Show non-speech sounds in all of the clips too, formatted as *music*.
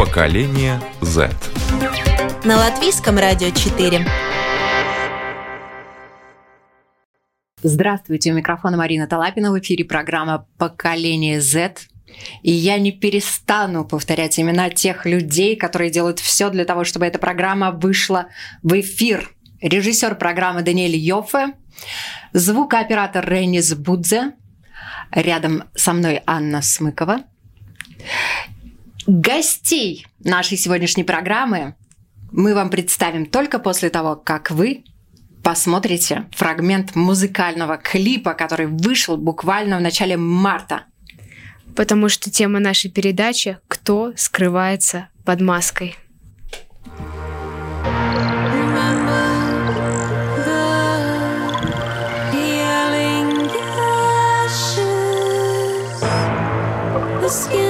Поколение Z. На латвийском радио 4. Здравствуйте, у микрофона Марина Талапина. В эфире программа «Поколение Z». И я не перестану повторять имена тех людей, которые делают все для того, чтобы эта программа вышла в эфир. Режиссер программы Даниэль Йоффе, звукооператор Ренис Будзе, рядом со мной Анна Смыкова. Гостей нашей сегодняшней программы мы вам представим только после того, как вы посмотрите фрагмент музыкального клипа, который вышел буквально в начале марта. Потому что тема нашей передачи «Кто скрывается под маской?» Поколение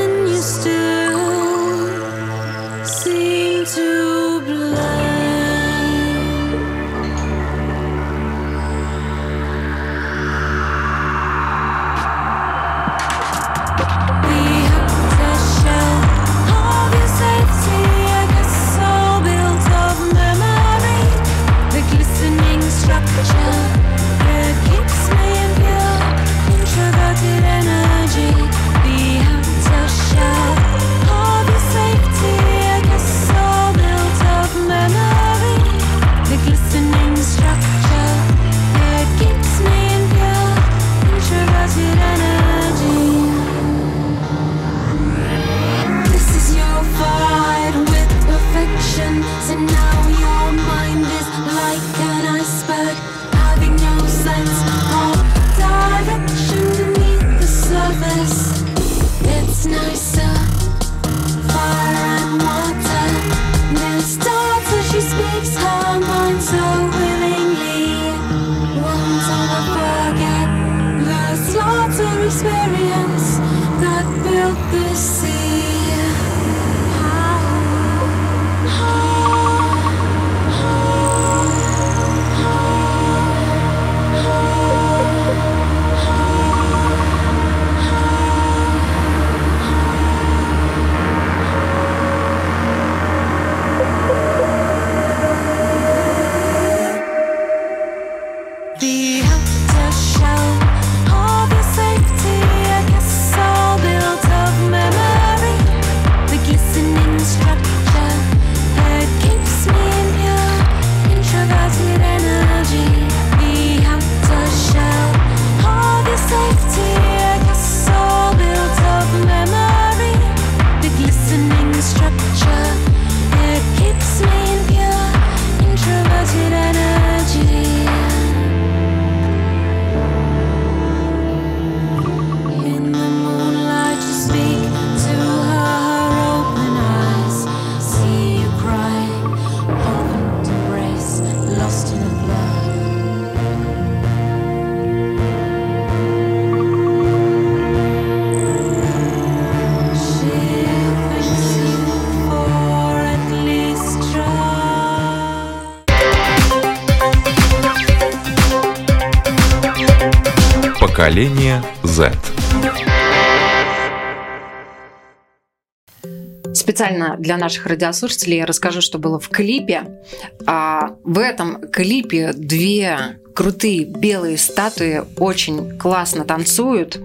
Специально для наших радиослушателей я расскажу, что было в клипе. А в этом клипе две крутые белые статуи очень классно танцуют.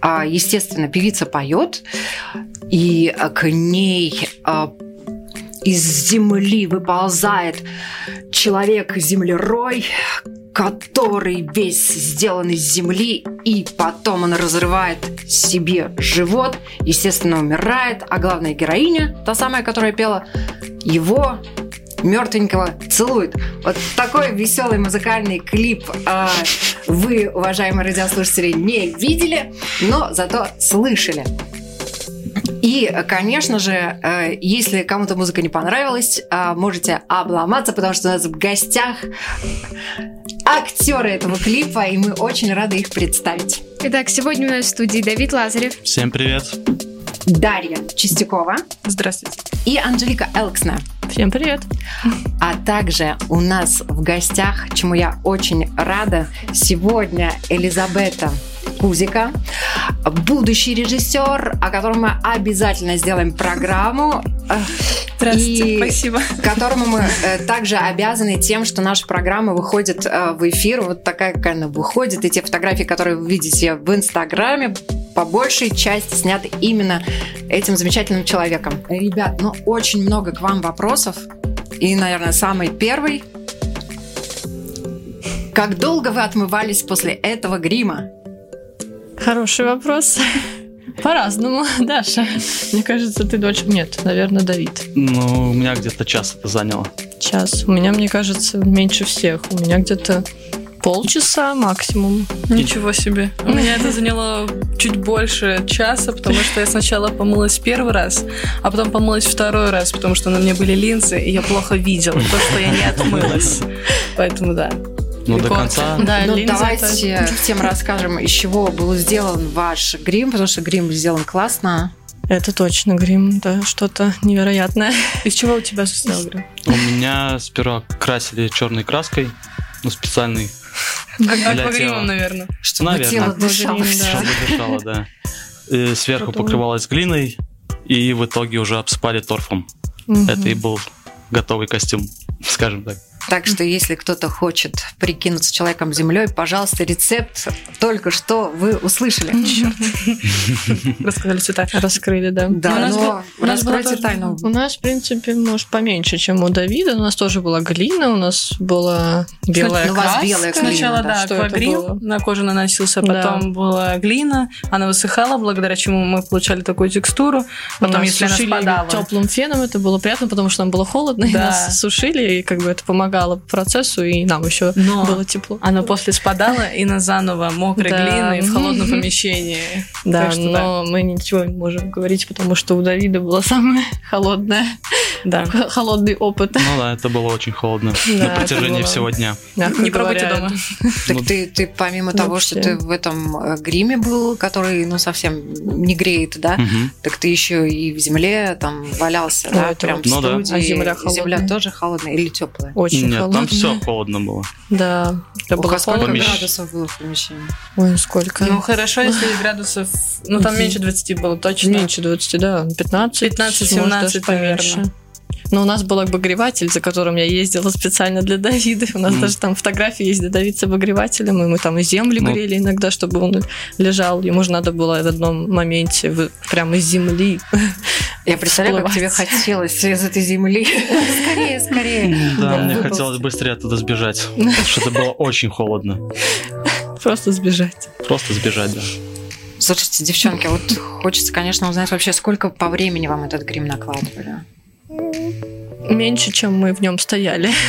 А, естественно, певица поет, и к ней а, из земли выползает человек-землерой, который весь сделан из земли, и потом он разрывает себе живот, естественно, умирает, а главная героиня, та самая, которая пела, его мертвенького целует. Вот такой веселый музыкальный клип э, вы, уважаемые радиослушатели, не видели, но зато слышали. И, конечно же, э, если кому-то музыка не понравилась, э, можете обломаться, потому что у нас в гостях актеры этого клипа, и мы очень рады их представить. Итак, сегодня у нас в студии Давид Лазарев. Всем привет. Дарья Чистякова Здравствуйте. и Анжелика Элксна. Всем привет. А также у нас в гостях, чему я очень рада, сегодня Элизабета Кузика, будущий режиссер, о котором мы обязательно сделаем программу. Здравствуйте, И спасибо. которому мы э, также обязаны тем, что наша программа выходит э, в эфир, вот такая, как она выходит, и те фотографии, которые вы видите в Инстаграме, по большей части сняты именно этим замечательным человеком. Ребят, ну очень много к вам вопросов, и, наверное, самый первый. Как долго вы отмывались после этого грима? Хороший вопрос. По-разному, *laughs* Даша. Мне кажется, ты дольше... Нет, наверное, Давид. Ну, у меня где-то час это заняло. Час. У меня, мне кажется, меньше всех. У меня где-то полчаса максимум. Ничего себе. У меня это заняло чуть больше часа, потому что я сначала помылась первый раз, а потом помылась второй раз, потому что на мне были линзы, и я плохо видела то, что я не отмылась. Поэтому да. Ну, до конца. Да, ну, линзы давайте всем расскажем, из чего был сделан ваш грим, потому что грим сделан классно. Это точно грим, да, что-то невероятное. это- Из чего у тебя сделал грим? У меня сперва красили черной краской, ну, специальной, Ак- Для Аквагримом, наверное. Чтобы Наверное. чтобы дышало, да. И сверху покрывалась глиной, и в итоге уже обспали торфом. Это и был готовый костюм, скажем так. Так что, если кто-то хочет прикинуться человеком землей, пожалуйста, рецепт только что вы услышали. Рассказали цвета. Раскрыли, да. Да, но раскройте тайну. У нас, в принципе, может, поменьше, чем у Давида. У нас тоже была глина, у нас была белая Ну, у вас краска. белая глина. Сначала, да, Что это аквагрим было? на кожу наносился, потом была глина, она высыхала, благодаря чему мы получали такую текстуру. Потом, если она спадала, теплым феном, это было приятно, потому что нам было холодно, и нас сушили, и как бы это помогало процессу, и нам еще Но было тепло. Оно после спадало и на заново мокрой Да. глиной в холодном помещении. Да, Так что но мы ничего не можем говорить, потому что у Давида было самое *laughs* холодное, Да. холодный опыт. Ну да, это было очень холодно Да, на протяжении было- всего дня. мягко Не пробуйте говоря. дома. *laughs* Так Ну, ты, ты помимо того, что ты в этом э, гриме был, который, ну, совсем не греет, да, так ты еще и в земле там валялся, да, прям в Ну да. студии. А земля холодная? тоже холодная или теплая? Очень Нет, холодно. там все холодно было. Да, это Ух, было а сколько. Помещ- градусов было в помещении? Ой, сколько? Ну, хорошо, если *laughs* градусов... Ну, там меньше 20 было, точно. Меньше 20, да, 15. 15-17, может, даже поменьше. наверное. Но у нас был обогреватель, за которым я ездила специально для Давида. У нас Мгм. даже там фотографии есть, где Давид с обогревателем, и мы там и земли Ну. грели иногда, чтобы он лежал. Ему же надо было в одном моменте в- прямо из земли. *laughs* Я представляю, как тебе хотелось из этой земли. *laughs* Скорее, скорее. Да, мне хотелось быстрее оттуда сбежать, *laughs* потому что это было очень холодно. Просто сбежать. Просто сбежать, да. Слушайте, девчонки, вот хочется, конечно, узнать вообще, сколько по времени вам этот грим накладывали? Меньше, чем мы в нем стояли. *laughs*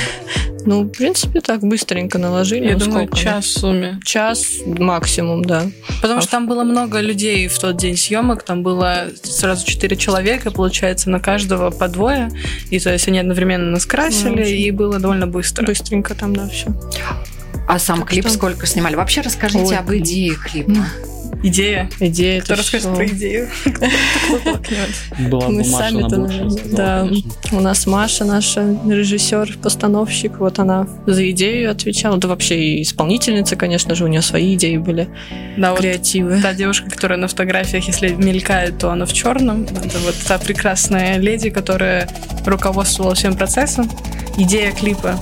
Ну, в принципе, так быстренько наложили. Я Ну, думаю, сколько? час в сумме. Час максимум, да. Потому А что там было много людей в тот день съемок, там было сразу четыре человека, получается, на каждого по двое. И то есть они одновременно нас красили, Ну, и было довольно быстро. Быстренько там, да, все. А сам Так клип что- сколько снимали? Вообще расскажите Ой, об идее клипа. Идея. Идея Кто расскажет всё. про идею? *laughs* Была Мы бы Маша, рассказала, да. У нас Маша, наша режиссер, постановщик, вот она за идею отвечала. Да вообще и исполнительница, конечно же, у нее свои идеи были, Да, вот креативы. та девушка, которая на фотографиях, если мелькает, то она в черном. Это вот та прекрасная леди, которая руководствовала всем процессом. Идея клипа.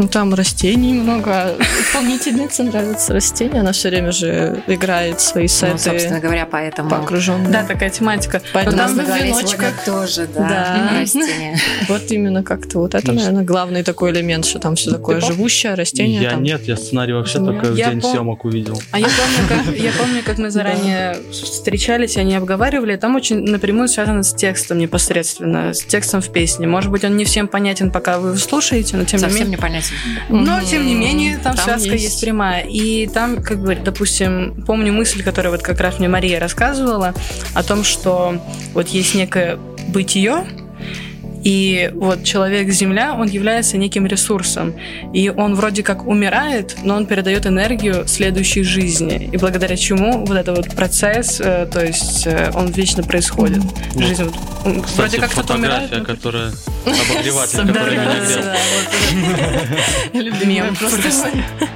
Ну, там растений много. а Исполнительнице нравятся растения. Она все время же играет свои Ну, сеты собственно говоря, поэтому... по. Да, такая тематика. Поэтому там на в веночках. тоже, да, Да. растения. *laughs* Вот именно как-то вот это, Ну, наверное, главный такой элемент, что там все такое живущее, растение. Я нет, я сценарий вообще только в день съемок увидел. А я помню, как, *laughs* я помню, как мы заранее встречались, и они обговаривали. Там очень напрямую связано с текстом непосредственно, с текстом в песне. Может быть, он не всем понятен, пока вы слушаете, но тем не Совсем менее... не понятен. Но, тем не менее, там, Там связка есть. есть. прямая. И там, как бы, допустим, помню мысль, которую вот как раз мне Мария рассказывала, о том, что вот есть некое бытие, и вот человек-Земля, он является неким ресурсом. И он вроде как умирает, но он передает энергию следующей жизни. И благодаря чему вот этот вот процесс, э, то есть э, он вечно происходит. Вот. Жизнь вот, Кстати, вроде как кто-то умирает. фотография, но- которая *laughs* обогреватель, который меня грел. Мем просто.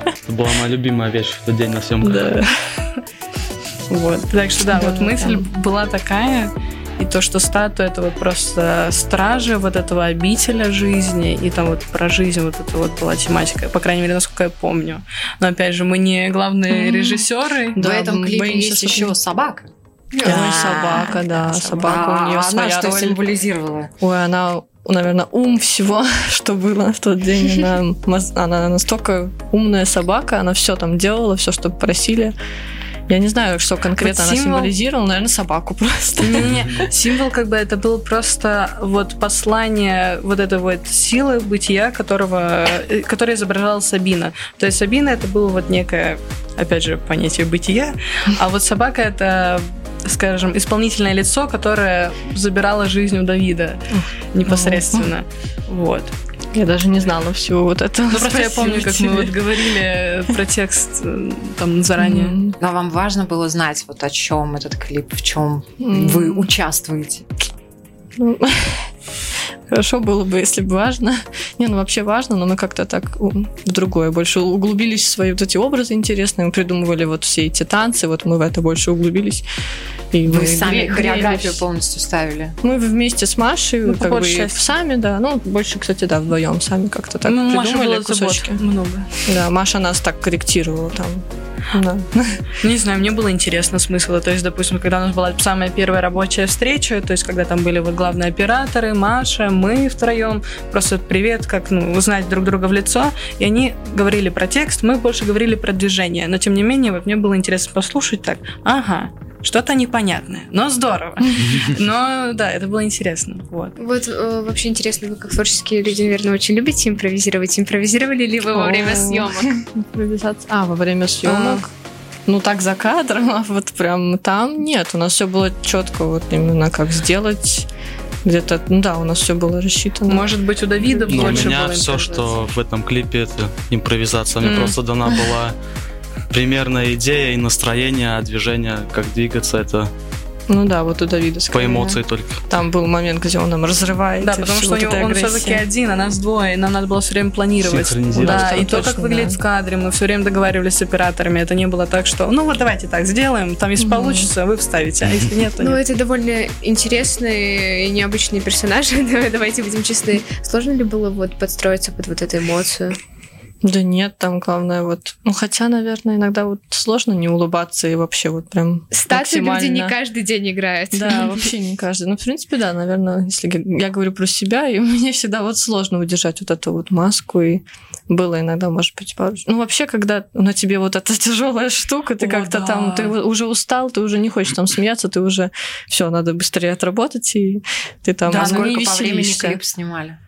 Это была моя любимая вещь в тот день на съемках. Да. *laughs* Вот. Так что да, вот мысль была такая. И то, что статуя это вот просто стражи вот этого обителя жизни, и там вот про жизнь вот это вот была тематика, по крайней мере, насколько я помню. Но опять же, мы не главные режиссеры. В Да, клипе боимся, есть еще собака. Ой, собака, да, собака у нее А она своя что роль. символизировала? Ой, она, наверное, ум всего, *laughs* что было в тот день. Она, *laughs* она настолько умная собака, она все там делала, все, что просили. Я не знаю, что конкретно Вот она символ- символизировала, наверное, собаку просто. Не, символ как бы это был просто вот послание вот этой вот силы бытия, которого, э, которое изображала Сабина. То есть Сабина это было вот некое, опять же, понятие бытия, а вот собака это скажем, исполнительное лицо, которое забирало жизнь у Давида непосредственно. Вот. Я даже не знала всего вот этого. Ну, просто я помню, как мы вот говорили про текст э, там заранее. М, Но вам важно было знать, вот о чем этот клип, в чем вы участвуете. Ну, Хорошо было бы, если бы важно. *laughs* Не, ну вообще важно, но мы как-то так в другое больше углубились в свои вот эти образы интересные. Мы придумывали вот все эти танцы, вот мы в это больше углубились. И Вы мы сами гре- хореографию грелись. полностью ставили. Мы вместе с Машей, Ну, как бы части. сами, да. Ну, больше, кстати, да, вдвоем сами как-то так ну, Маша придумали было забот кусочки. много. Да, Маша нас так корректировала там. Не знаю, мне было интересно смысл. То есть, допустим, когда у нас была самая первая рабочая встреча, то есть, когда там были вот главные операторы, Маша, мы втроем, просто привет, как ну, узнать друг друга в лицо, и они говорили про текст, мы больше говорили про движение. Но, тем не менее, вот мне было интересно послушать так, ага, что-то непонятное, но здорово. *laughs* Но, да, это было интересно. Вот. Вот э, вообще интересно, вы как творческие люди, наверное, очень любите импровизировать. Импровизировали ли вы во время съемок? А, во время съемок. Ну, так за кадром, *laughs* а вот прям там нет. У нас все было четко, вот именно как сделать где-то. Ну да, у нас все было рассчитано. Может быть, у Давида Но у больше меня было все, что в этом клипе, это импровизация. Мне М. просто дана была примерная идея и настроение, а движение, как двигаться, это Ну да, вот у Давида по скорее. эмоции только. Там был момент, где он нам разрывает. Да, потому что него, он все-таки один, а нас двое, и нам надо было все время планировать. Синхронизировать. Да, Да, и то, как выглядит да. в кадре, мы все время договаривались с операторами. Это не было так, что, ну вот давайте так сделаем, там если Мгм. получится, вы вставите, а если нет, то Ну, нет. это довольно интересные и необычные персонажи, *laughs* давай- давайте будем честны. Сложно ли было вот подстроиться под вот эту эмоцию? Да нет, там главное вот... Ну, хотя, наверное, иногда вот сложно не улыбаться и вообще вот прям Статуи люди не максимально- каждый день играют. Да, *laughs* вообще не каждый. Ну, в принципе, да, наверное, если я- говорю про себя, и *laughs* мне всегда вот сложно удержать вот эту вот маску, и было иногда, может быть, пару... Ну, вообще, когда на тебе вот эта *laughs* тяжелая штука, ты как-то да. там, ты уже устал, ты уже не хочешь там смеяться, ты уже все, надо быстрее отработать, и ты там Да, ну, сколько по времени клип снимали?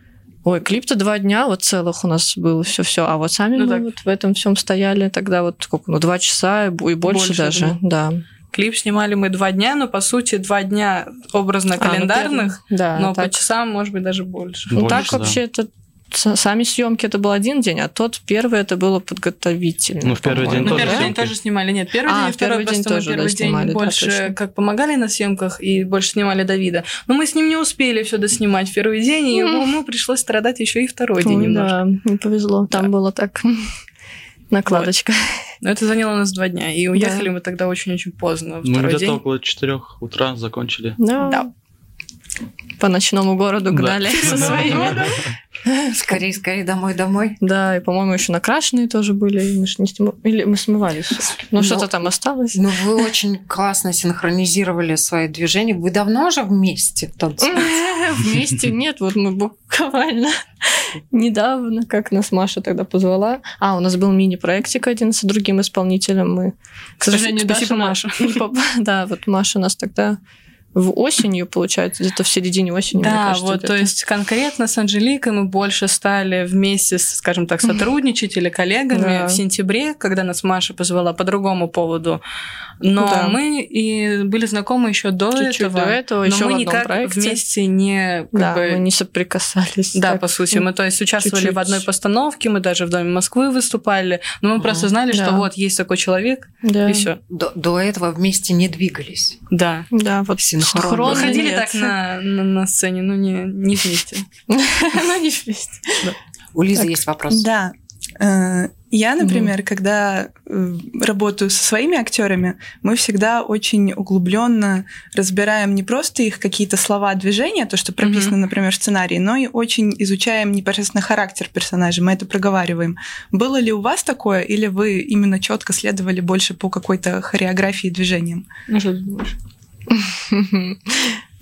Ой, клип-то два дня вот целых у нас было все все а вот сами Ну мы так. вот в этом всем стояли тогда вот сколько, ну, два часа и бо- и больше, Больше, даже, да. Клип снимали мы два дня, но по сути два дня образно А, ну, календарных, первый- да, но по так. часам, может быть, даже больше. Ну, так Больше, да. вообще это сами съемки это был один день, а тот первый это было подготовительный. Ну, в первый день Ну, тоже первый день тоже снимали. Нет, первый А, день и второй день просто мы тоже, да, первый снимали, день да, больше точно. как помогали на съемках и больше снимали Давида. Но мы с ним не успели все доснимать в первый день, и Мгм. ему пришлось страдать еще и второй день Ой, немножко. да, не повезло. Там было так *laughs* накладочка. Но это заняло у нас два дня, и уехали мы тогда очень-очень поздно, Мы второй где-то день. около 4 утра закончили. Да. Да. По ночному городу Да. гнали *laughs* со своими. Скорее, скорее домой, домой. Да, и, по-моему, еще накрашенные тоже были. Мы ж не сниму- Или мы смывались. Ну, Ну, что-то там осталось. Ну, вы очень классно синхронизировали свои движения. Вы давно уже вместе танцуете? *laughs* Вместе нет, вот мы буквально *laughs* недавно, как нас Маша тогда позвала. А, у нас был мини-проектик один с другим исполнителем. Мы, к сожалению, Спасибо, Маша. *laughs* Да, вот Маша нас тогда в осенью, получается, где-то в середине осени, мне Да, кажется. вот, то есть конкретно с Анжеликой мы больше стали вместе, с, скажем так, сотрудничать или коллегами Да. в сентябре, когда нас Маша позвала по другому поводу. Но Да. мы и были знакомы еще до Чуть-чуть этого. до этого, но еще мы в одном никак проекте. вместе не как Да, бы, мы не соприкасались. Да, так. по сути. Мы, то есть, участвовали чуть-чуть. в одной постановке, мы даже в Доме Москвы выступали, но мы просто знали, что Да. вот есть такой человек, Да. и все. До, до этого вместе не двигались. Да. Да, вот Синхронно. Синхронно Выходили нет. так на, на, на сцене, но не, не вместе. *laughs* Ну, не вместе. У Лизы есть вопрос. Да. Э, Я, например, когда э, работаю со своими актерами, мы всегда очень углубленно разбираем не просто их какие-то слова, движения, то, что прописано, например, в сценарии, но и очень изучаем непосредственно характер персонажа. Мы это проговариваем. Было ли у вас такое, или вы именно четко следовали больше по какой-то хореографии и движениям? Ну, что 嗯哼哼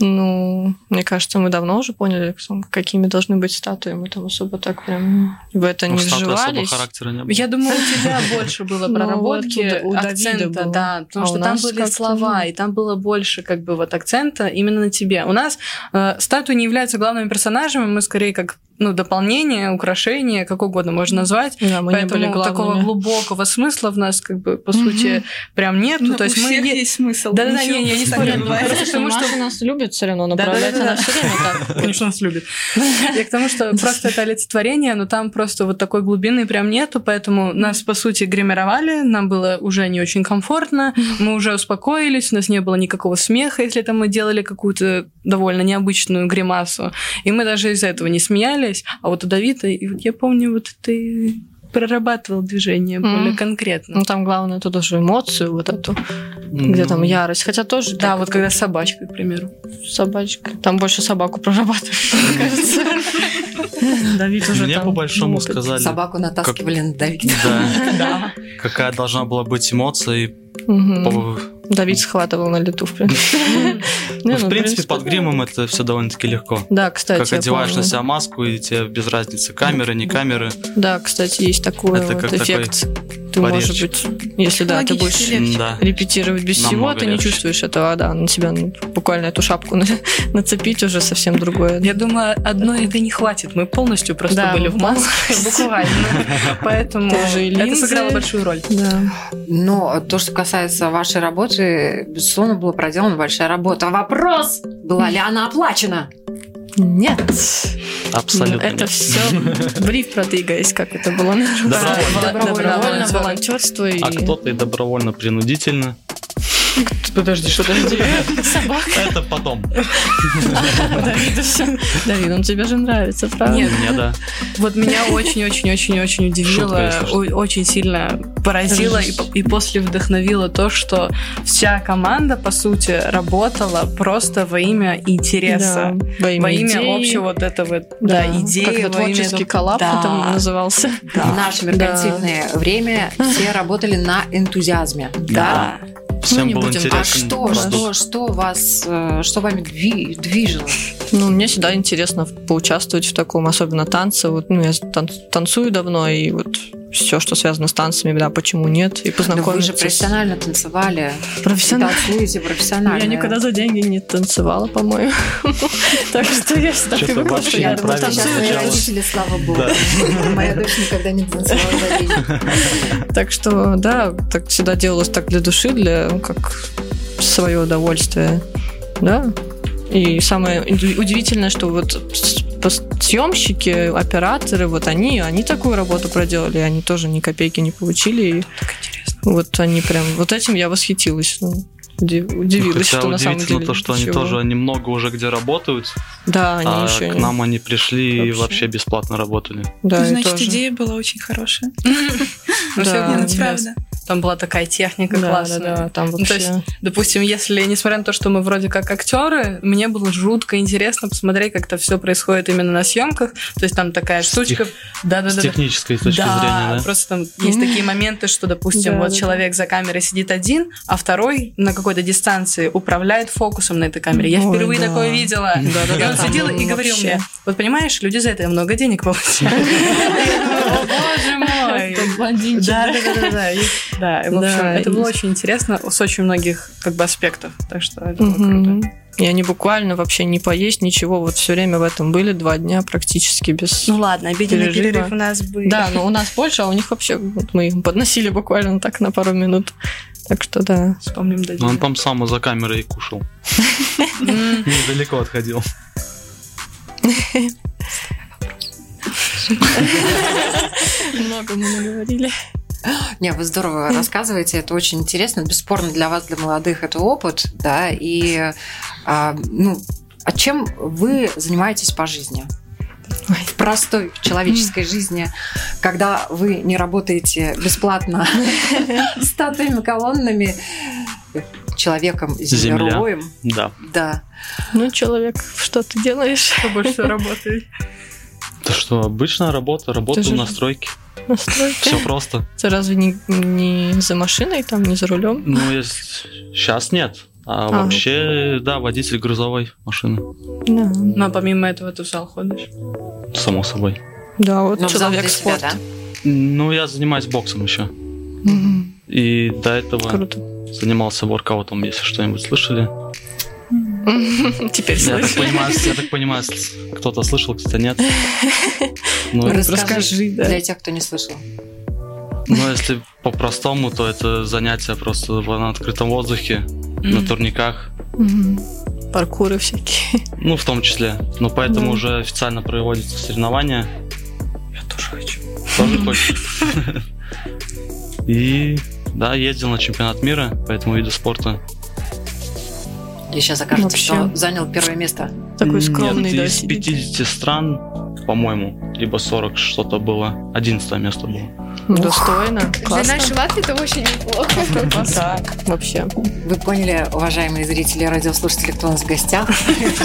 Ну, мне кажется, мы давно уже поняли, какими должны быть статуи. Мы там особо так прям в это Ну, не вживались. характера не было. Я думаю, у тебя *laughs* больше было Ну, проработки вот у- у Давида акцента, было. да, потому А что там были слова, и там было больше как бы вот акцента именно на тебе. У нас э, статуи не являются главными персонажами, мы скорее как ну, дополнение, украшение, как угодно можно назвать. Да, мы не Поэтому были такого глубокого смысла в нас, как бы, по сути, прям нету. Ну, То есть у мы всех е- есть смысл. Да-да-да, не, я не спорю. Просто потому что- Маша нас любит все равно, направляет она все время так. *laughs* Конечно, нас любит. Я к тому, что *laughs* просто это олицетворение, но там просто вот такой глубины прям нету, поэтому нас, по сути, гримировали, нам было уже не очень комфортно, мы уже успокоились, у нас не было никакого смеха, если там мы делали какую-то довольно необычную гримасу, и мы даже из-за этого не смеялись, а вот у Давида, и вот я помню, вот ты прорабатывал движение Мгм. более конкретно. Ну, там главное тут уже эмоцию вот эту, где там ярость. Хотя тоже Да, так, вот когда с собачкой, к примеру. собачка. Там больше собаку прорабатываешь, мне кажется. *laughs* Давид уже Мне там по большому сказали, Собаку натаскивали на Давида. *laughs* да, какая должна была быть эмоция. и Давид схватывал на лету, в принципе. *laughs* Не, Ну, ну, в принципе, под гримом это все довольно-таки легко. Да, кстати, Как одеваешь помню. на себя маску, и тебе без разницы, камеры, не камеры. Да, кстати, есть такой Это вот как эффект. Ты, порез. может быть, если да, ты будешь легче. Да. репетировать без всего, Намного ты не легче. чувствуешь этого, а, да, на себя ну, буквально эту шапку на- нацепить уже совсем другое. Я думаю, одной еды не хватит. Мы полностью просто Да, были в маске, *laughs* буквально. Поэтому это сыграло большую роль. Но то, что касается вашей работы, безусловно, была проделана большая работа. Вопрос, была ли она оплачена? Нет. Абсолютно. Ну, Это все бриф про двигаясь, как это было. Добровольно. Добровольно. Добровольно, волонтерство и... А кто-то и добровольно принудительно. Подожди, что подожди. Собака. Это потом. Давид, он тебе же нравится, правда? Нет, Мне да. Вот меня очень-очень-очень-очень удивило, очень сильно поразило и, по- и после вдохновило то, что вся команда, по сути, работала просто во имя интереса. Во имя, Во имя идеи. общего вот этого, да, идеи. Творческий коллаб там назывался. *laughs* В наше меркантильное время все работали на энтузиазме. Да. Всем не был будем. интересен. А что, продукт. что, что вас, э, что вами дви- движило? Ну, мне всегда интересно поучаствовать в таком, особенно танце. Вот, ну, я тан- танцую давно, и вот все, что связано с танцами, да, почему нет, и Но вы познакомиться. же профессионально танцевали. Профессионально. Танцуете профессионально. Я никогда за деньги не танцевала, по-моему. *laughs* Так что я всегда привыкла, что я сейчас мои родители, слава богу. *laughs* Моя дочь никогда не танцевала за деньги. *laughs* Так что, да, так всегда делалось так для души, для ну, как свое удовольствие. Да. И самое уди- удивительное, что вот съемщики, операторы, вот они, они такую работу проделали, они тоже ни копейки не получили. И вот они прям, вот этим я восхитилась. ну, уди- Удивилась, Хотя что на самом деле. то, что они ничего. тоже немного уже где работают, Да, они а еще к нам они пришли и Вообще. вообще бесплатно работали. Да, и Значит, тоже. идея была очень хорошая. Ну, Да. интересно. правда. Там была такая техника Да, классная. да, да, там Ну, вообще... то есть, допустим, если, несмотря на то, что мы вроде как актеры, мне было жутко интересно посмотреть, как это все происходит именно на съемках. То есть там такая С штучка. Да, да, С да. технической точки да, зрения, да? просто там есть такие моменты, что, допустим, Да, вот да, человек за камерой сидит один, а второй на какой-то дистанции управляет фокусом на этой камере. Я Ой, впервые да. такое видела. Да-да-да, И он там сидел и говорил вообще. мне, вот понимаешь, люди за это много денег получают. *laughs* О, боже мой. Тот блондинчик, Да, да, да, да, да. В общем, это было очень интересно с очень многих как бы аспектов. Так что это было круто. И они буквально вообще не поесть, ничего. Вот все время в этом были два дня практически без... Ну ладно, обеденный Пережива. перерыв у нас был. Да, но у нас больше, а у них вообще... Вот мы им подносили буквально так на пару минут. Так что да. Вспомним Ну, дадим. он там сам за камерой кушал. *laughs* Недалеко отходил. *laughs* Много мы наговорили. Не, вы здорово рассказываете, это очень интересно. Бесспорно для вас, для молодых, это опыт, да, и а, ну, а чем вы занимаетесь по жизни? Ой. В простой человеческой жизни, когда вы не работаете бесплатно *laughs* статуями, колоннами, человеком Земля. землероем, Да. да. Ну, человек, что ты делаешь? Больше работай. Это что, обычная работа, работаю же- на стройке. Настройки. Все просто. *laughs* Ты разве не, не за машиной, там, не за рулем? Ну, сейчас нет. А, А. вообще, да, водитель грузовой машины. Да. Но помимо этого ты в зал ходишь. Само собой. Да, вот Но в зал человек для себя, спорт. да? Ну, я занимаюсь боксом еще. Мгм. И до этого Круто. занимался воркаутом, если что-нибудь слышали. *laughs* Теперь Я так понимаю, я так понимаю, кто-то слышал, кто-то нет. *laughs* Ну, Расскажи, расскажи, да. для тех, кто не слышал. ну, если по-простому, то это занятие просто на открытом воздухе, на турниках, Мгм. Паркуры всякие. ну, в том числе. Но поэтому Да. уже официально проводятся соревнования. Я тоже хочу. Тоже *laughs* хочешь? И да, ездил на чемпионат мира по этому виду спорта. И сейчас окажется, Вообще. что занял первое место. Такой скромный, Нет, да, из сидит. 50 стран, по-моему, либо 40 что-то было. 11 место было. Достойно. Для Классно. нашей Латвии это очень неплохо. *laughs* Да, вообще. Вы поняли, уважаемые зрители и радиослушатели, кто у нас в гостях?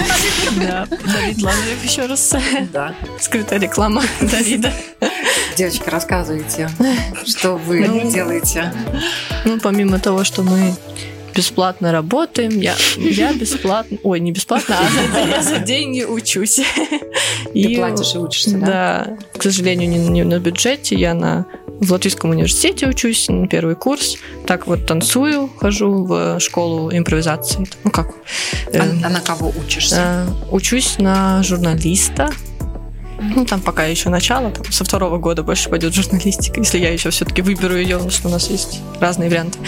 *laughs* Да. Давид Лазарев еще раз. Да. Скрытая реклама Давида. Девочки, рассказывайте, что вы Ну. делаете. Ну, помимо того, что мы бесплатно работаем, я, я бесплатно, ой, не бесплатно, а я за деньги учусь. Ты платишь и учишься, да? Да, к сожалению, не, на бюджете, я на в Латвийском университете учусь, на первый курс. Так вот танцую, хожу в школу импровизации. Ну как? А, а на кого учишься? Э, Учусь на журналиста. Ну, там пока еще начало, там, со второго года больше пойдет журналистика, если я еще все-таки выберу ее, потому что у нас есть разные варианты.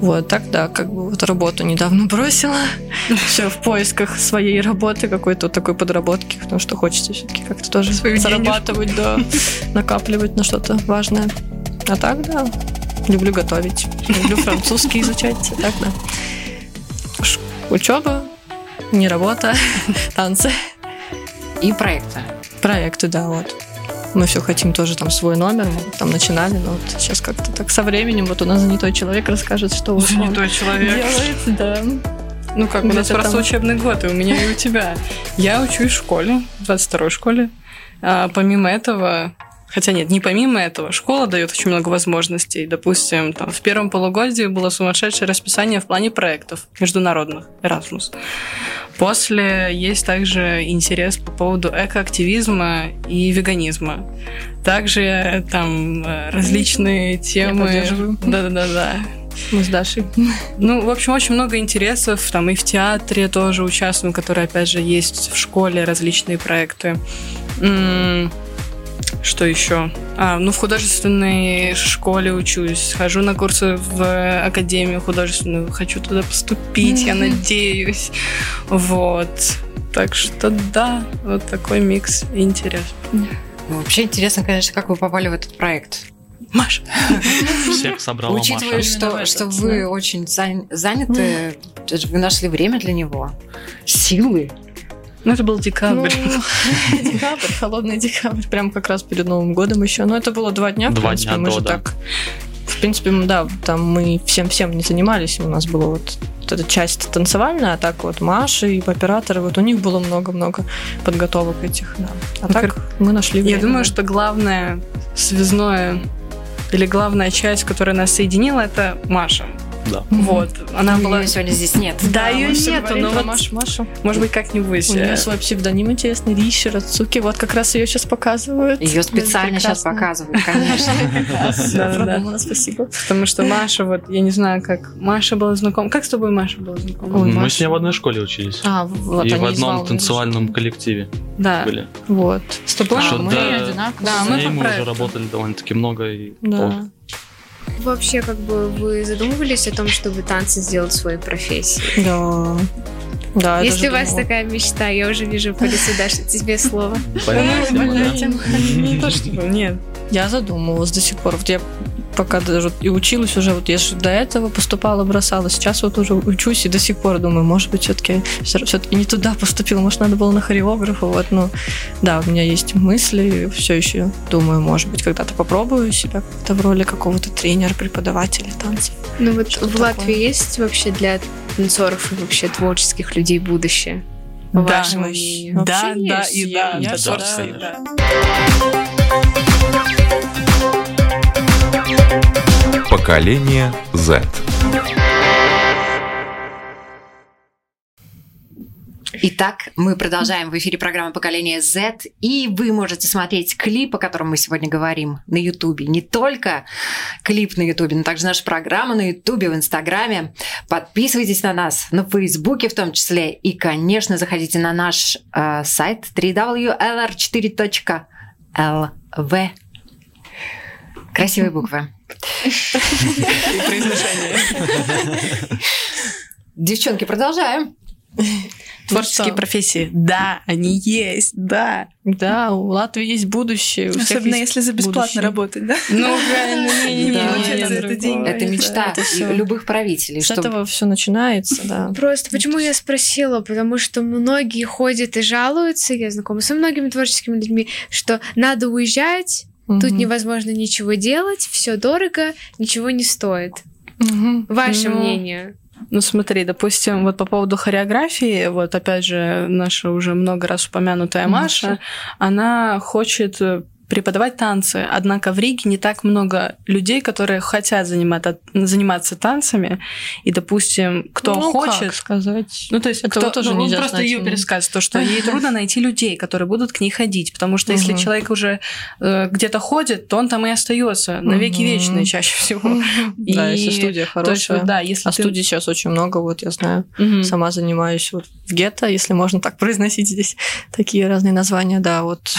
Вот, так да, как бы вот работу недавно бросила. *laughs* Все в поисках своей работы, какой-то вот такой подработки, потому что хочется все-таки как-то тоже Свою зарабатывать, да, *laughs* накапливать на что-то важное. А так, да, люблю готовить, люблю французский изучать, так, да. Учеба, не работа, *laughs* танцы. И проекты. Проекты, да, вот. Мы все хотим тоже там свой номер, мы там начинали, но вот сейчас как-то так со временем вот у нас занятой человек расскажет, что он Занятой человек. делает, да. Ну как, у нас просто там. учебный год, и у меня, и у тебя. Я учусь в школе, в 22-й школе. А помимо этого, хотя нет, не помимо этого, школа дает очень много возможностей. Допустим, там, в первом полугодии было сумасшедшее расписание в плане проектов международных, Erasmus. После есть также интерес по поводу экоактивизма и веганизма. Также там э, различные темы. поддерживаю. Да-да-да. Мы с Дашей. Ну, в общем, очень много интересов. Там и в театре тоже участвуем, которые, опять же, есть в школе, различные проекты. Что еще? А, ну, в художественной школе учусь. Хожу на курсы в академию художественную. Хочу туда поступить, я Мгм. надеюсь. Вот. Так что да, вот такой микс интерес. Ну, вообще интересно, конечно, как вы попали в этот проект. Маша. Всех собрала Учитывая, Маша. что, что этот, вы очень зан- заняты, вы нашли время для него, силы. Ну, это был декабрь. Ну, *laughs* декабрь, холодный декабрь, прям как раз перед Новым годом еще. Но это было два дня, в Два принципе, дня мы до, же да. так... В принципе, да, там мы всем-всем не занимались, у нас была вот, эта часть танцевальная, а так вот Маша и операторы, вот у них было много-много подготовок этих, да. А Ну, так мы нашли Я время. думаю, что главное связное или главная часть, которая нас соединила, это Маша. Да. Вот. Она была... Её сегодня здесь нет. Да, ее нету, но вот, Машу, Машу. может быть, как-нибудь. У нее э, свой псевдоним интересный, Риши Рацуки. Вот как раз ее сейчас показывают. Ее специально сейчас показывают, конечно. *laughs* Спасибо. Потому что Маша, вот, я не знаю, как Маша была знакома. Как с тобой Маша была знакома? Мы с ней в одной школе учились. А, вот и в одном танцевальном коллективе Да. были. Вот. С тобой? А, мы да, одинаковые. Да, с мы ней по мы уже работали довольно-таки много. И Да. Вообще, как бы вы задумывались о том, чтобы танцы сделать своей профессией? Да. Да, Если у вас думала. такая мечта, я уже вижу по лицу *laughs* Даши, тебе слово. Понятно, да. Не то чтобы, *laughs* нет. Я задумывалась до сих пор. Вот я пока даже и училась уже, вот я же до этого поступала, бросала. Сейчас вот уже учусь и до сих пор думаю, может быть, все-таки все-таки не туда поступила, может, надо было на хореографа. Вот, ну, да, у меня есть мысли, все еще думаю, может быть, когда-то попробую себя в роли какого-то тренера, преподавателя танцев. Ну вот Что в Латвии такое? есть вообще для танцоров и вообще творческих людей будущее? По Да, вашему мнению? Да, да и да. Да, да, да, и да. Поколение Z. Итак, мы продолжаем в эфире программы «Поколение Z», и вы можете смотреть клип, о котором мы сегодня говорим, на Ютубе. Не только клип на Ютубе, но также наша программа на Ютубе, в Инстаграме. Подписывайтесь на нас, на Фейсбуке в том числе. И, конечно, заходите на наш э, сайт www.lr4.lv. Красивые буквы. Девчонки, продолжаем. Творческие что? профессии. Да, они есть, да. Да, у Латвии есть будущее. у Особенно есть если за бесплатно будущее. работать, да? Ну, правильно. Да, нет, это деньги. Это мечта это всё. любых правителей. С чтобы- этого все начинается, да. Просто почему я спросила? Потому что многие ходят и жалуются, я знакома со многими творческими людьми, что надо уезжать, тут невозможно ничего делать, все дорого, ничего не стоит. Мгм. Ваше Ну, мнение? Ну смотри, допустим, вот по поводу хореографии, вот опять же наша уже много раз упомянутая Маша, Маша. она хочет э, преподавать танцы, однако в Риге не так много людей, которые хотят заниматься, заниматься танцами, и, допустим, кто Ну, хочет... как сказать? Ну, то есть, кто, тоже ну, нельзя просто ее ну. пересказ, то, что ей трудно *laughs* найти людей, которые будут к ней ходить, потому что если человек уже э, где-то ходит, то он там и остается на веки вечные чаще всего. Да, если студия хорошая. да, если А студий сейчас очень много, вот я знаю. Сама занимаюсь вот в гетто, если можно так *laughs* произносить здесь такие разные названия, да, вот.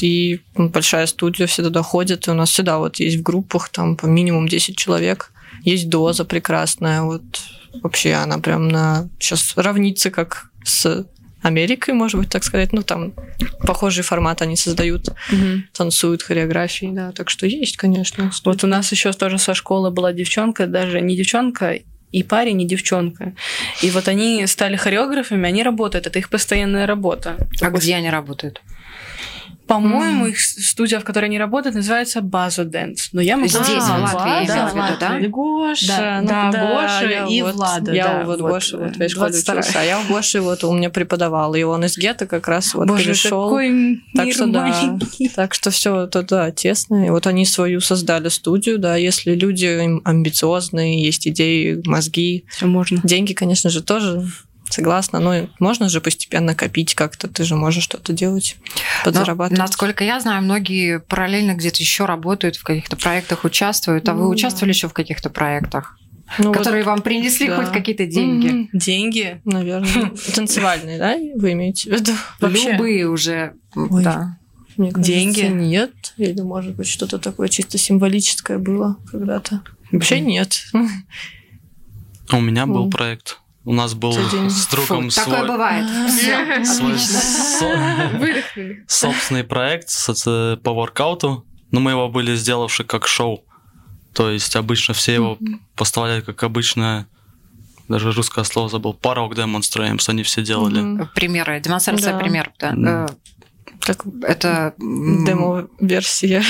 И большая студия, все туда ходят, и у нас всегда вот есть в группах там по минимум 10 человек. Есть доза прекрасная, вот вообще она прям на сейчас равнится как с Америкой, может быть, так сказать. Ну, там похожий формат они создают, Мгм. танцуют хореографии, да. Так что есть, конечно. Вот у нас еще тоже со школы была девчонка, даже не девчонка, и парень, и девчонка. И вот они стали хореографами, они работают, это их постоянная работа. А где они работают? По-моему, их студия, в которой они работают, называется База Дэнс. Но я могу... Здесь, в А, Латвии, да, в виду, да? Гоша, Да, ну да, Гоша я и вот- Влада, Я да, вот вот, Гоша вот в школе 22-я. учился, а я у Гоши вот у меня преподавал, и он из гетто как раз вот Боже, перешел. какой мир Так что да, так что все это да тесно. И вот они свою создали студию, да. Если люди амбициозные, есть идеи, мозги, Всё можно. деньги, конечно же, тоже согласна. Но можно же постепенно копить как-то. Ты же можешь что-то делать, Но, подзарабатывать. насколько я знаю, многие параллельно где-то еще работают, в каких-то проектах участвуют. А вы Ну, участвовали еще в каких-то проектах, Ну, вот, которые вам принесли да. хоть какие-то деньги? Деньги. Наверное. *laughs* Танцевальные, да, вы имеете в виду? Вообще. Любые уже. Ой. Да. Мне кажется, Деньги? нет. Или, может быть, что-то такое чисто символическое было когда-то. Вообще нет. *laughs* У меня был проект. У нас был с другом Фу, такое свой, бывает. Всё, свой отлично. со- Выдохнули. собственный проект по воркауту, но мы его были сделавши как шоу. То есть обычно все его поставляют как обычное, даже русское слово забыл, парок demonstrations они все делали. Примеры, демонстрация Да. примеров. да. М. Э, Как Это демо-версия.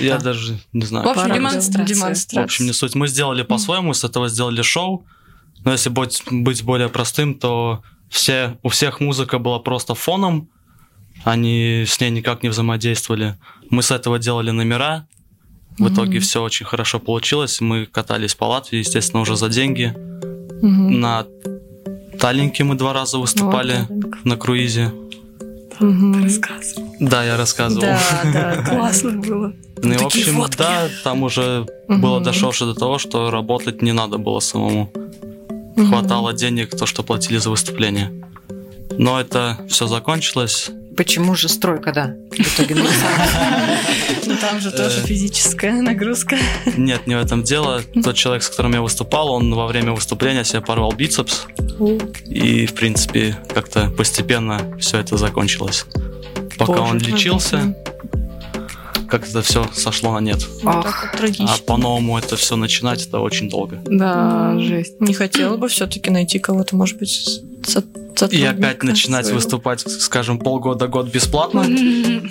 Я Да. даже не знаю. В общем, Пара- демонстрация. В демонстрация. общем, не суть. Мы сделали по-своему, с этого сделали шоу. Но если быть, быть более простым, то все, у всех музыка была просто фоном. Они с ней никак не взаимодействовали. Мы с этого делали номера. В итоге все очень хорошо получилось. Мы катались по Латвии, естественно, уже за деньги. Мгм. На Таллинке мы два раза выступали Вот, на круизе. Мгм. Да, я рассказывал. Да, да, *laughs* классно было. Ну и, в общем, да, там уже было дошедше до того, что работать не надо было самому. Хватало денег, то, что платили за выступление. Но это все закончилось. Почему же стройка, да? В итоге. Ну там же тоже Э. физическая нагрузка. Нет, не в этом дело. Тот человек, с которым я выступал, он во время выступления себе порвал бицепс. И, в принципе, как-то постепенно все это закончилось. Пока он лечился, как это все сошло на нет. Вот Ах. так вот А трагично. по-новому это все начинать, это очень долго. Да, жесть. Не хотела бы все-таки найти кого-то, может быть, со- И опять начинать своего. выступать, скажем, полгода-год бесплатно. *laughs*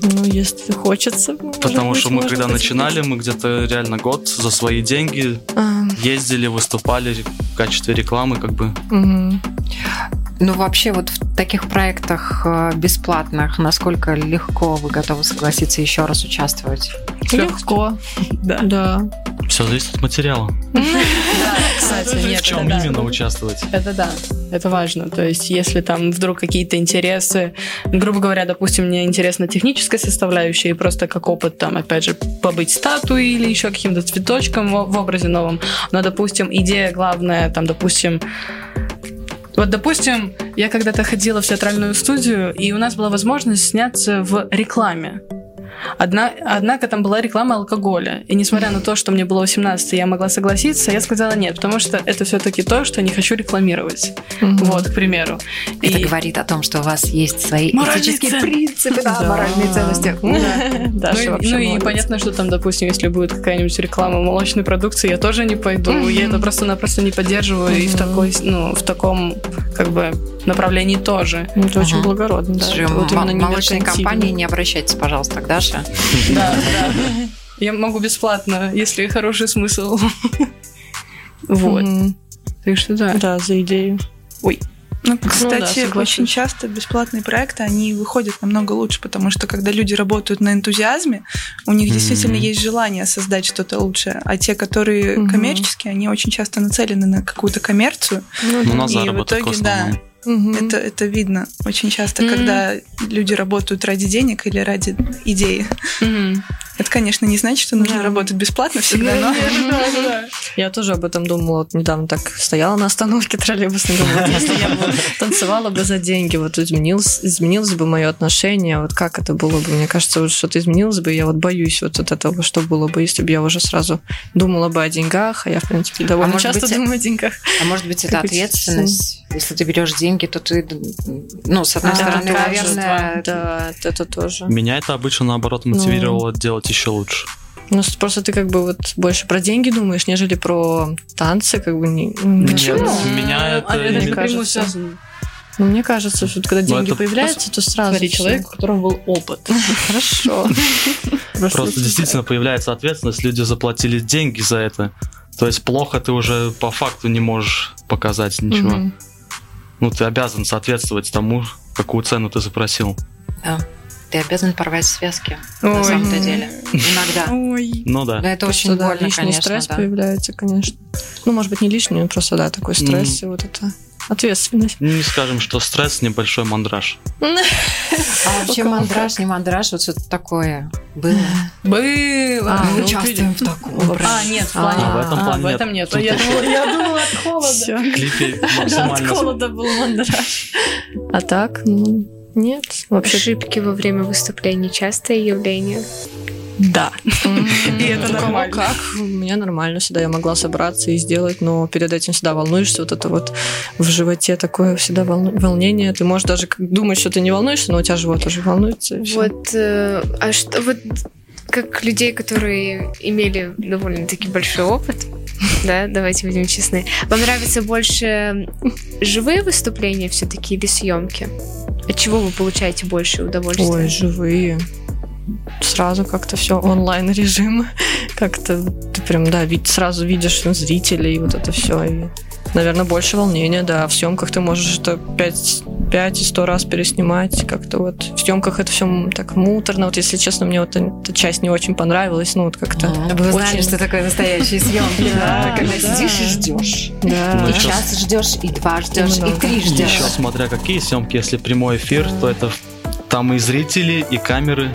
Ну, если хочется. Потому быть, что мы когда начинали, мы где-то реально год за свои деньги А, ездили, выступали в качестве рекламы, как бы. мгм. Ну, вообще, вот в таких проектах э, бесплатных, насколько легко вы готовы согласиться еще раз участвовать? Легко. Да. Да. Все зависит от материала. *laughs* Кстати, нет, в чем да. именно участвовать? Это да, это важно. То есть, если там вдруг какие-то интересы, грубо говоря, допустим, мне интересна техническая составляющая, и просто как опыт, там, опять же, побыть статуей или еще каким-то цветочком в образе новом. Но, допустим, идея главная, там, допустим, вот, допустим, я когда-то ходила в театральную студию, и у нас была возможность сняться в рекламе. Одна, однако там была реклама алкоголя. И несмотря на то, что мне было 18, я могла согласиться, я сказала нет, потому что это все-таки то, что не хочу рекламировать. Мгм. Вот, к примеру. Это И- говорит о том, что у вас есть свои Моральные этические цен- принципы, да, Да. моральные ценности. Даша ну, ну и понятно, что там, допустим, если будет какая-нибудь реклама молочной продукции, я тоже не пойду. Я это просто-напросто не поддерживаю. И в такой, ну, в таком, как бы, направлении тоже. Это очень Ага. благородно, да. Это вот молочные компании, не обращайтесь, пожалуйста, к Даше. Да, да. Я могу бесплатно, если хороший смысл. Вот. Так что да. Да, за идею. Ну, да, кстати, соглашусь. очень часто бесплатные проекты, они выходят намного лучше, потому что когда люди работают на энтузиазме, у них действительно Мгм. есть желание создать что-то лучшее. А те, которые Мгм. коммерческие, они очень часто нацелены на какую-то коммерцию. Ну, на И в заработок в итоге, да, Мгм. это, это видно очень часто, Мгм. когда люди работают ради денег или ради идеи. Мгм. Это, конечно, не значит, что нужно Да. работать бесплатно всегда, но... Я тоже об этом думала. Вот недавно так стояла на остановке троллейбусной, думала, если я бы танцевала бы за деньги, вот изменилось, изменилось бы мое отношение, вот как это было бы? Мне кажется, вот что-то изменилось бы, я вот боюсь вот от этого, что было бы, если бы я уже сразу думала бы о деньгах, а я, в принципе, довольно может часто быть, думаю о деньгах. А может быть, это ответственность? Если ты берешь деньги, то ты, ну, с одной А, стороны, наверное, Да, это тоже. Меня это обычно, наоборот, мотивировало делать еще лучше. Ну, просто ты как бы вот больше про деньги думаешь, нежели про танцы, как бы не... не- Нет, меня это... А это мне напрямую кажется. связано. Ну, мне кажется, что когда Ну, деньги это появляются, то сразу Смотри, человек, у которого был опыт. *laughs* Хорошо. Просто действительно появляется ответственность, люди заплатили деньги за это. То есть плохо ты уже по факту не можешь показать ничего. Ну, ты обязан соответствовать тому, какую цену ты запросил. Ты обязан порвать связки на Ой. самом-то деле. Иногда. Ой. Ну да. Да, это То, очень что, да, больно, лишний конечно. стресс да. появляется, конечно. Ну, может быть, не лишний, но просто, да, такой стресс и вот это ответственность. Не скажем, что стресс, небольшой мандраж. *laughs* А вообще мандраж, не мандраж, вот что-то такое было. *laughs* Было. А, мы ну, участвуем в таком. А, нет, в плане. А, в этом нет. этом нет. Тут Я думала, от холода. В клипе От максимально... холода был мандраж. А так, ну, нет. Вообще, Ошибки во время выступлений частое явление. Да. И это нормально. Как? У меня нормально всегда. Я могла собраться и сделать, но перед этим всегда волнуешься. Вот это вот в животе такое всегда волнение. Ты можешь даже думать, что ты не волнуешься, но у тебя живот тоже волнуется. Вот, э, а что вот как людей, которые имели довольно-таки большой опыт, да, давайте будем честны. Вам нравятся больше живые выступления все-таки или съемки? От чего вы получаете больше удовольствия? Ой, живые. Сразу как-то все онлайн режим. *laughs* Как-то ты прям, да, вид- сразу видишь зрителей, вот это все. И, наверное, больше волнения, да. В съемках ты можешь это 5 пять и сто раз переснимать. Как-то вот в съемках это все так муторно. Вот, если честно, мне вот эта часть не очень понравилась. Ну, вот как-то... Вы знали, очень- что такое настоящие съемки, *laughs* да? Когда да. сидишь и ждешь. Да. Ну, И ещё час ждешь, и два ждешь, и три ждешь. Еще смотря какие съемки, если прямой эфир, то это там и зрители, и камеры,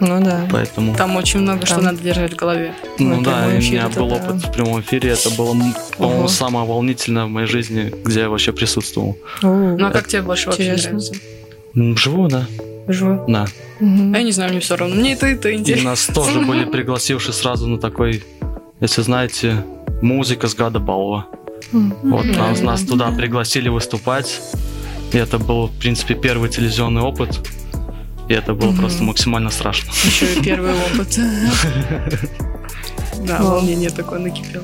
Ну да. поэтому... Там очень много что Там. надо держать в голове. Ну да, и у меня это был да. опыт в прямом эфире, это было, по-моему, Ого. самое волнительное в моей жизни, где я вообще присутствовал. Ну а как тебе больше вообще Интересно. нравится? М, Вживую, да? Живо. Да. А я не знаю, мне все равно. Мне это, это И интересно. нас тоже были пригласившие сразу на такой, если знаете, музыка с Гада Балова. Вот Да, нас, да. нас туда пригласили выступать. И это был, в принципе, первый телевизионный опыт. И это было Мгм. просто максимально страшно. Еще и первый опыт. *laughs* Да, волнение такое накипело.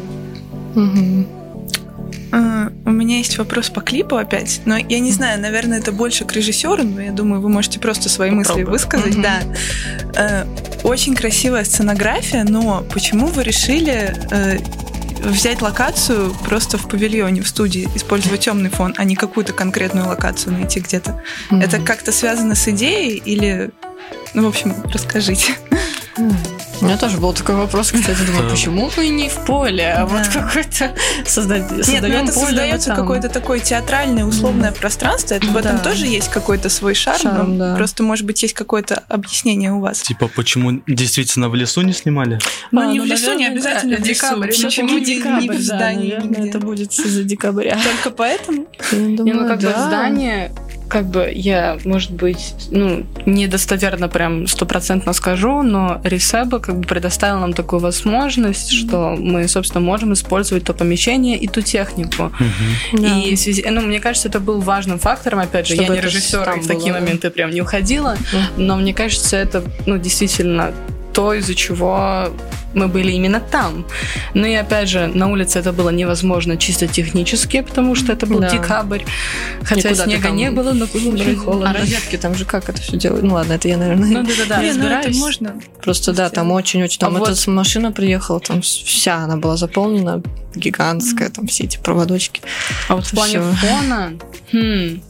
А, У меня есть вопрос по клипу опять, но я не знаю, наверное, это больше к режиссеру, но я думаю, вы можете просто свои мысли высказать. Да. Э, Очень красивая сценография, но почему вы решили э, взять локацию просто в павильоне, в студии, использовать темный фон, а не какую-то конкретную локацию найти где-то? Это Мгм. как-то связано с идеей или... Ну, в общем, расскажите. М. У меня тоже был такой вопрос, кстати, думаю, почему мы не в поле, а вот какой-то создать, Нет, ну создаем это поле, создается какое-то такое театральное условное пространство. Это в этом Да. тоже есть какой-то свой шарм. Шарм, да. Просто, может быть, есть какое-то объяснение у вас. Типа, почему действительно в лесу не снимали? Ну, А, не ну, в лесу, не наверное, обязательно да, в лесу. декабрь. Почему Почему не- не декабрь, в да, здании наверное, это будет из-за декабря. Только поэтому? Я Не, ну думаю, как бы да. здание, как бы я, может быть, ну, недостоверно прям стопроцентно скажу, но Ресеба как бы предоставил нам такую возможность, что мы, собственно, можем использовать то помещение и ту технику. Да. И в связи, ну, мне кажется, это был важным фактором. Опять же, Чтобы я не это режиссер, там и в такие было, моменты прям не уходила, Мгм. но мне кажется, это, ну, действительно то, из-за чего мы были именно там. Ну и опять же, на улице это было невозможно чисто технически, потому что это был Да. декабрь. Хотя Никуда снега там не было, но было очень А холодно. розетки там же как это все делают? Ну ладно, это я, наверное, Ну да-да-да, Не, ну это разбираюсь. можно. Просто да, там очень-очень. Там А эта вот- машина приехала, там вся она была заполнена, гигантская, там все эти проводочки. А вот в плане Всё. фона, хм,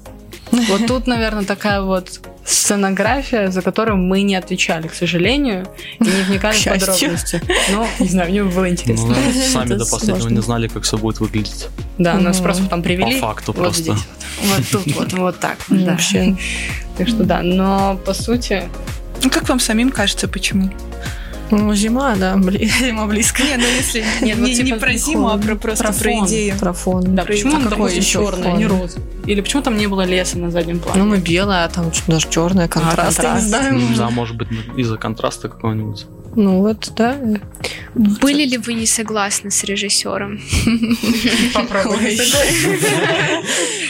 *laughs* вот тут, наверное, такая вот сценография, за которую мы не отвечали, к сожалению, и не вникали в подробности. Но, не знаю, мне было интересно. Ну, *laughs* сами Это до последнего сложно. не знали, как все будет выглядеть. Да, нас просто там привели. По факту вот просто. здесь вот. Вот тут вот, вот так. *laughs* да. Вообще. Так что да, но по сути, Ну, как вам самим кажется, почему? Ну, зима, да, *laughs* зима близко. Не, ну если Нет, вот не, типа не про зиму, а про просто про про, фон. идею. Про фон. да, Про- почему а он какой такой черный, а фон? не розовый? Или почему там не было леса на заднем плане? Ну, мы белая, а там даже черная, контраст, не контраст. знаю. М, может. Да, может быть, из-за контраста какого-нибудь. Ну, вот, да. Были ли вы не согласны с режиссером? Попробуй.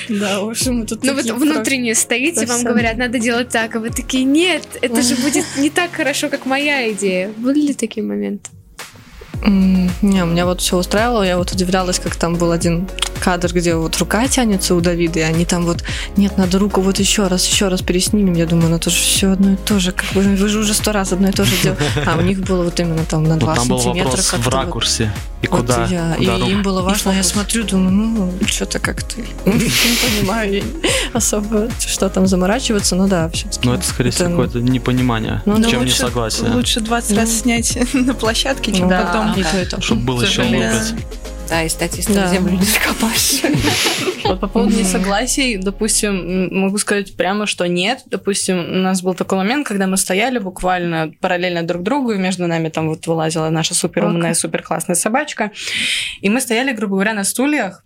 Да, в общем, мы тут Ну вот внутренне стоите, вам говорят, надо делать так, а вы такие, нет, это же будет не так хорошо, как моя идея. Были ли такие моменты? Не, меня вот все устраивало. Я вот удивлялась, как там был один кадр, где вот рука тянется у Давида, и они там вот, нет, надо руку вот еще раз, еще раз переснимем. Я думаю, ну это же все одно и то же. Как бы вы же уже сто раз одно и то же делали. А у них было вот именно там на Вот 2 там был сантиметра. вопрос в ракурсе. И Вот куда, я- куда и руку. им было важно, я смотрю, думаю, ну, что-то как-то *laughs* не понимаю особо, что там заморачиваться, ну да, все-таки. Ну, это, скорее всего, какое-то непонимание, Ну, чем лучше, несогласие. Лучше 20 Ну. раз снять *laughs* на площадке, чем потом. Чтобы было еще лопать. Да, и статистов Да. землю не закопаешь. *laughs* Вот по поводу несогласий, допустим, могу сказать прямо, что нет. Допустим, у нас был такой момент, когда мы стояли буквально параллельно друг другу, и между нами там вот вылазила наша суперумная, суперклассная собачка. И мы стояли, грубо говоря, на стульях,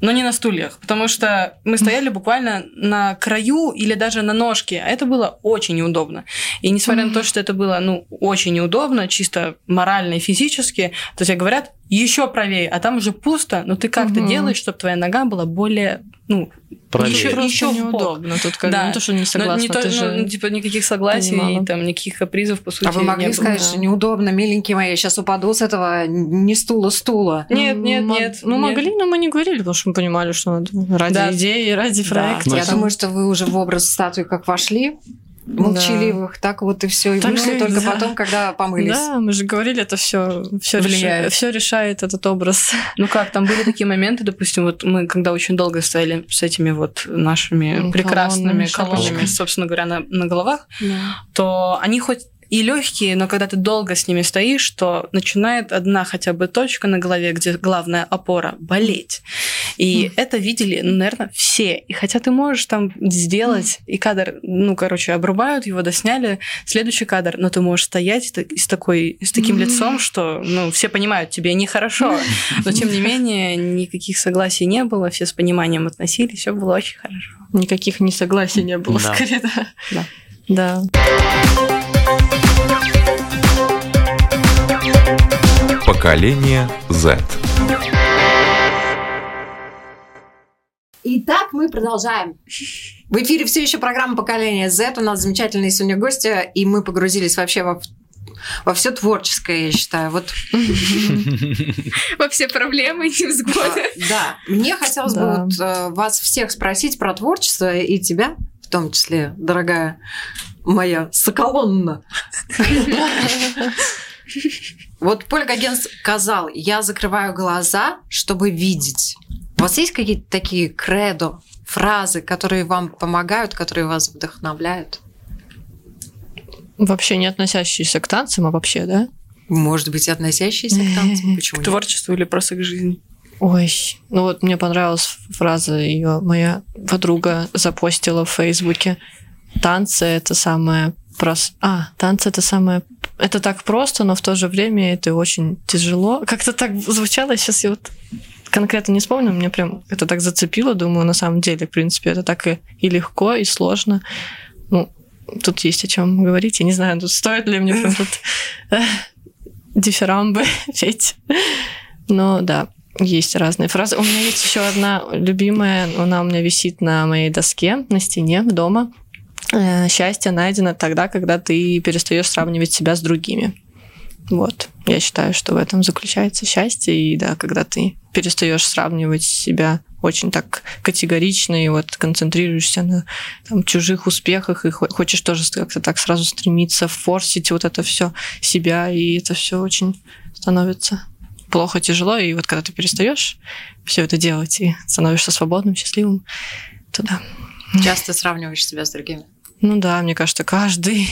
но не на стульях, потому что мы стояли буквально на краю или даже на ножке, а это было очень неудобно. И несмотря на то, что это было, ну, очень неудобно, чисто морально и физически, то тебе говорят, еще правее, а там уже пусто, но ты как-то Мгм. делаешь, чтобы твоя нога была более, ну, Правее. еще, Просто еще неудобно. Тут как Да. ну, то, что не Но согласна, не то- ну, же... типа никаких согласий понимала. и там никаких капризов, по сути, А вы могли не сказать, да. что неудобно, миленькие мои, я сейчас упаду с этого не стула стула. Нет, нет, Мог- нет. Ну, нет. могли, но мы не говорили, потому что мы понимали, что надо ради Да. идеи, ради Да. проекта. Ну, Я думаю, что вы уже в образ статуи как вошли, молчаливых, так вот и все. И Так вышли и- только да. потом, когда помылись. Да, мы же говорили, это все, все Влияет. все решает этот образ. Ну как, там были такие моменты, допустим, вот мы когда очень долго стояли с этими вот нашими Ну, прекрасными колоннами, колоннами, собственно говоря, на, на головах, то они хоть и легкие, но когда ты долго с ними стоишь, то начинает одна хотя бы точка на голове, где главная опора, болеть. И это видели, ну, наверное, все. И хотя ты можешь там сделать, и кадр, ну, короче, обрубают его, досняли, следующий кадр, но ты можешь стоять с, такой, с таким лицом, что, ну, все понимают, тебе нехорошо. Но, тем не менее, никаких согласий не было, все с пониманием относились, все было очень хорошо. Никаких несогласий не было, Да. скорее, да. Да. Да. Поколение Z. Итак, мы продолжаем. В эфире все еще программа «Поколение Z». У нас замечательные сегодня гости, и мы погрузились вообще во, во все творческое, я считаю. Вот, Во все проблемы и невзгоды. э, да, мне хотелось бы э, вас всех спросить про творчество, и тебя, в том числе, дорогая моя Соколонна. Вот Поль Гоген сказал, я закрываю глаза, чтобы видеть. У вас есть какие-то такие кредо, фразы, которые вам помогают, которые вас вдохновляют? Вообще не относящиеся к танцам, а вообще, да? Может быть, относящиеся к танцам? *laughs* Почему К творчеству или просто к жизни? Ой, ну вот мне понравилась фраза ее моя подруга запостила в Фейсбуке. Танцы это самое прос... А, танцы это самое... Это так просто, но в то же время это очень тяжело. Как-то так звучало, сейчас я вот конкретно не вспомню, мне прям это так зацепило, думаю, на самом деле, в принципе, это так и, и легко, и сложно. Ну, тут есть о чем говорить. Я не знаю, тут стоит ли мне прям тут э, дифирамбы *laughs* петь. Но да, есть разные фразы. У меня есть еще одна любимая, она у меня висит на моей доске, на стене дома. Э, Счастье найдено тогда, когда ты перестаешь сравнивать себя с другими. Вот. Я считаю, что в этом заключается счастье. И да, когда ты перестаешь сравнивать себя очень так категорично и вот концентрируешься на там, чужих успехах и хо- хочешь тоже как-то так сразу стремиться форсить вот это все себя, и это все очень становится плохо, тяжело, и вот когда ты перестаешь все это делать и становишься свободным, счастливым, то да. Часто сравниваешь себя с другими. Ну да, мне кажется, каждый.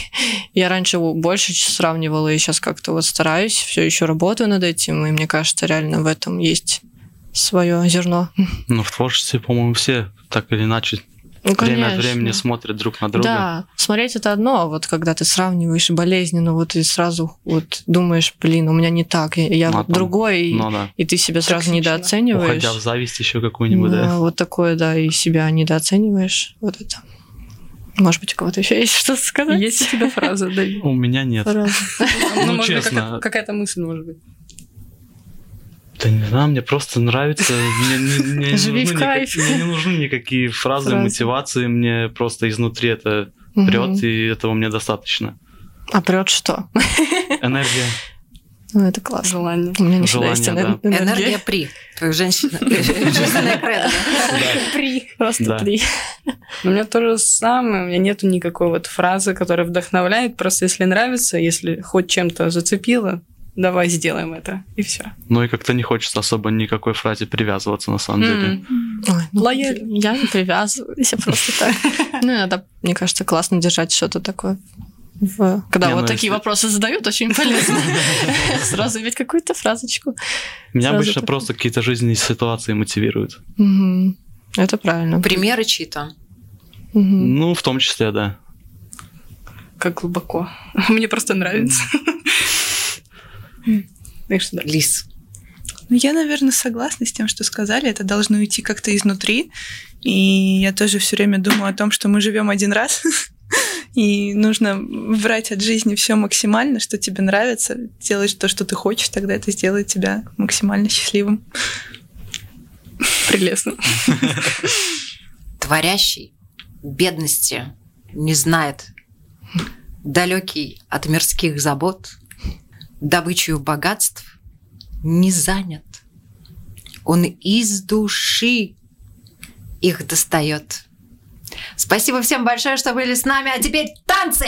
Я раньше больше сравнивала, и сейчас как-то вот стараюсь, все еще работаю над этим, и мне кажется, реально в этом есть свое зерно. Ну, в творчестве, по-моему, все так или иначе Ну, время от времени смотрят друг на друга. Да, смотреть это одно, а вот когда ты сравниваешь болезненно, вот и сразу вот думаешь, блин, у меня не так, я, Ну, а вот там- другой, и, Ну да. и ты себя сразу Токсично. недооцениваешь. Уходя в зависть еще какую-нибудь, Ну, да. Вот такое, да, и себя недооцениваешь. Вот это. Может быть, у кого-то еще есть что-то сказать? Есть у тебя фраза, да? *laughs* У меня нет. Фраза. Ну, Ну, может быть, честно. какая- какая-то мысль, может быть. Да не знаю, мне просто нравится. Мне, не- мне не Живи в нужны кайф. никак- мне не нужны никакие фразы, Фразы. мотивации. Мне просто изнутри это прет, и этого мне достаточно. А прет что? Энергия. Ну, это классно. Желание. У меня не всегда Желание, есть да. энер- энергия. Энергия при. Твоя женщина. *laughs* Жизненная кредо. При. Просто при. У меня то же самое, у меня нету никакой вот фразы, которая вдохновляет. Просто если нравится, если хоть чем-то зацепило, давай сделаем это, и все. Ну и как-то не хочется особо никакой фразе привязываться на самом деле. Ой, ну, Лояльно. Я не привязываюсь, я просто так. *laughs* Ну, иногда, мне кажется, классно держать что-то такое. В- Когда Не, вот ну, такие если- вопросы задают, очень полезно. *laughs* Сразу ведь какую-то фразочку. Меня Сразу обычно просто какие-то жизненные ситуации мотивируют. Это правильно. Примеры чьи-то. Ну, в том числе, да. Как глубоко. *laughs* Мне просто нравится. Так что да. Лис. Ну, я, наверное, согласна с тем, что сказали. Это должно идти как-то изнутри. И я тоже все время думаю о том, что мы живем один раз. *laughs* И нужно брать от жизни все максимально, что тебе нравится, делать то, что ты хочешь, тогда это сделает тебя максимально счастливым. Прелестно. Творящий бедности не знает. Далекий от мирских забот, добычей богатств не занят. Он из души их достает. Спасибо всем большое, что были с нами. А теперь танцы!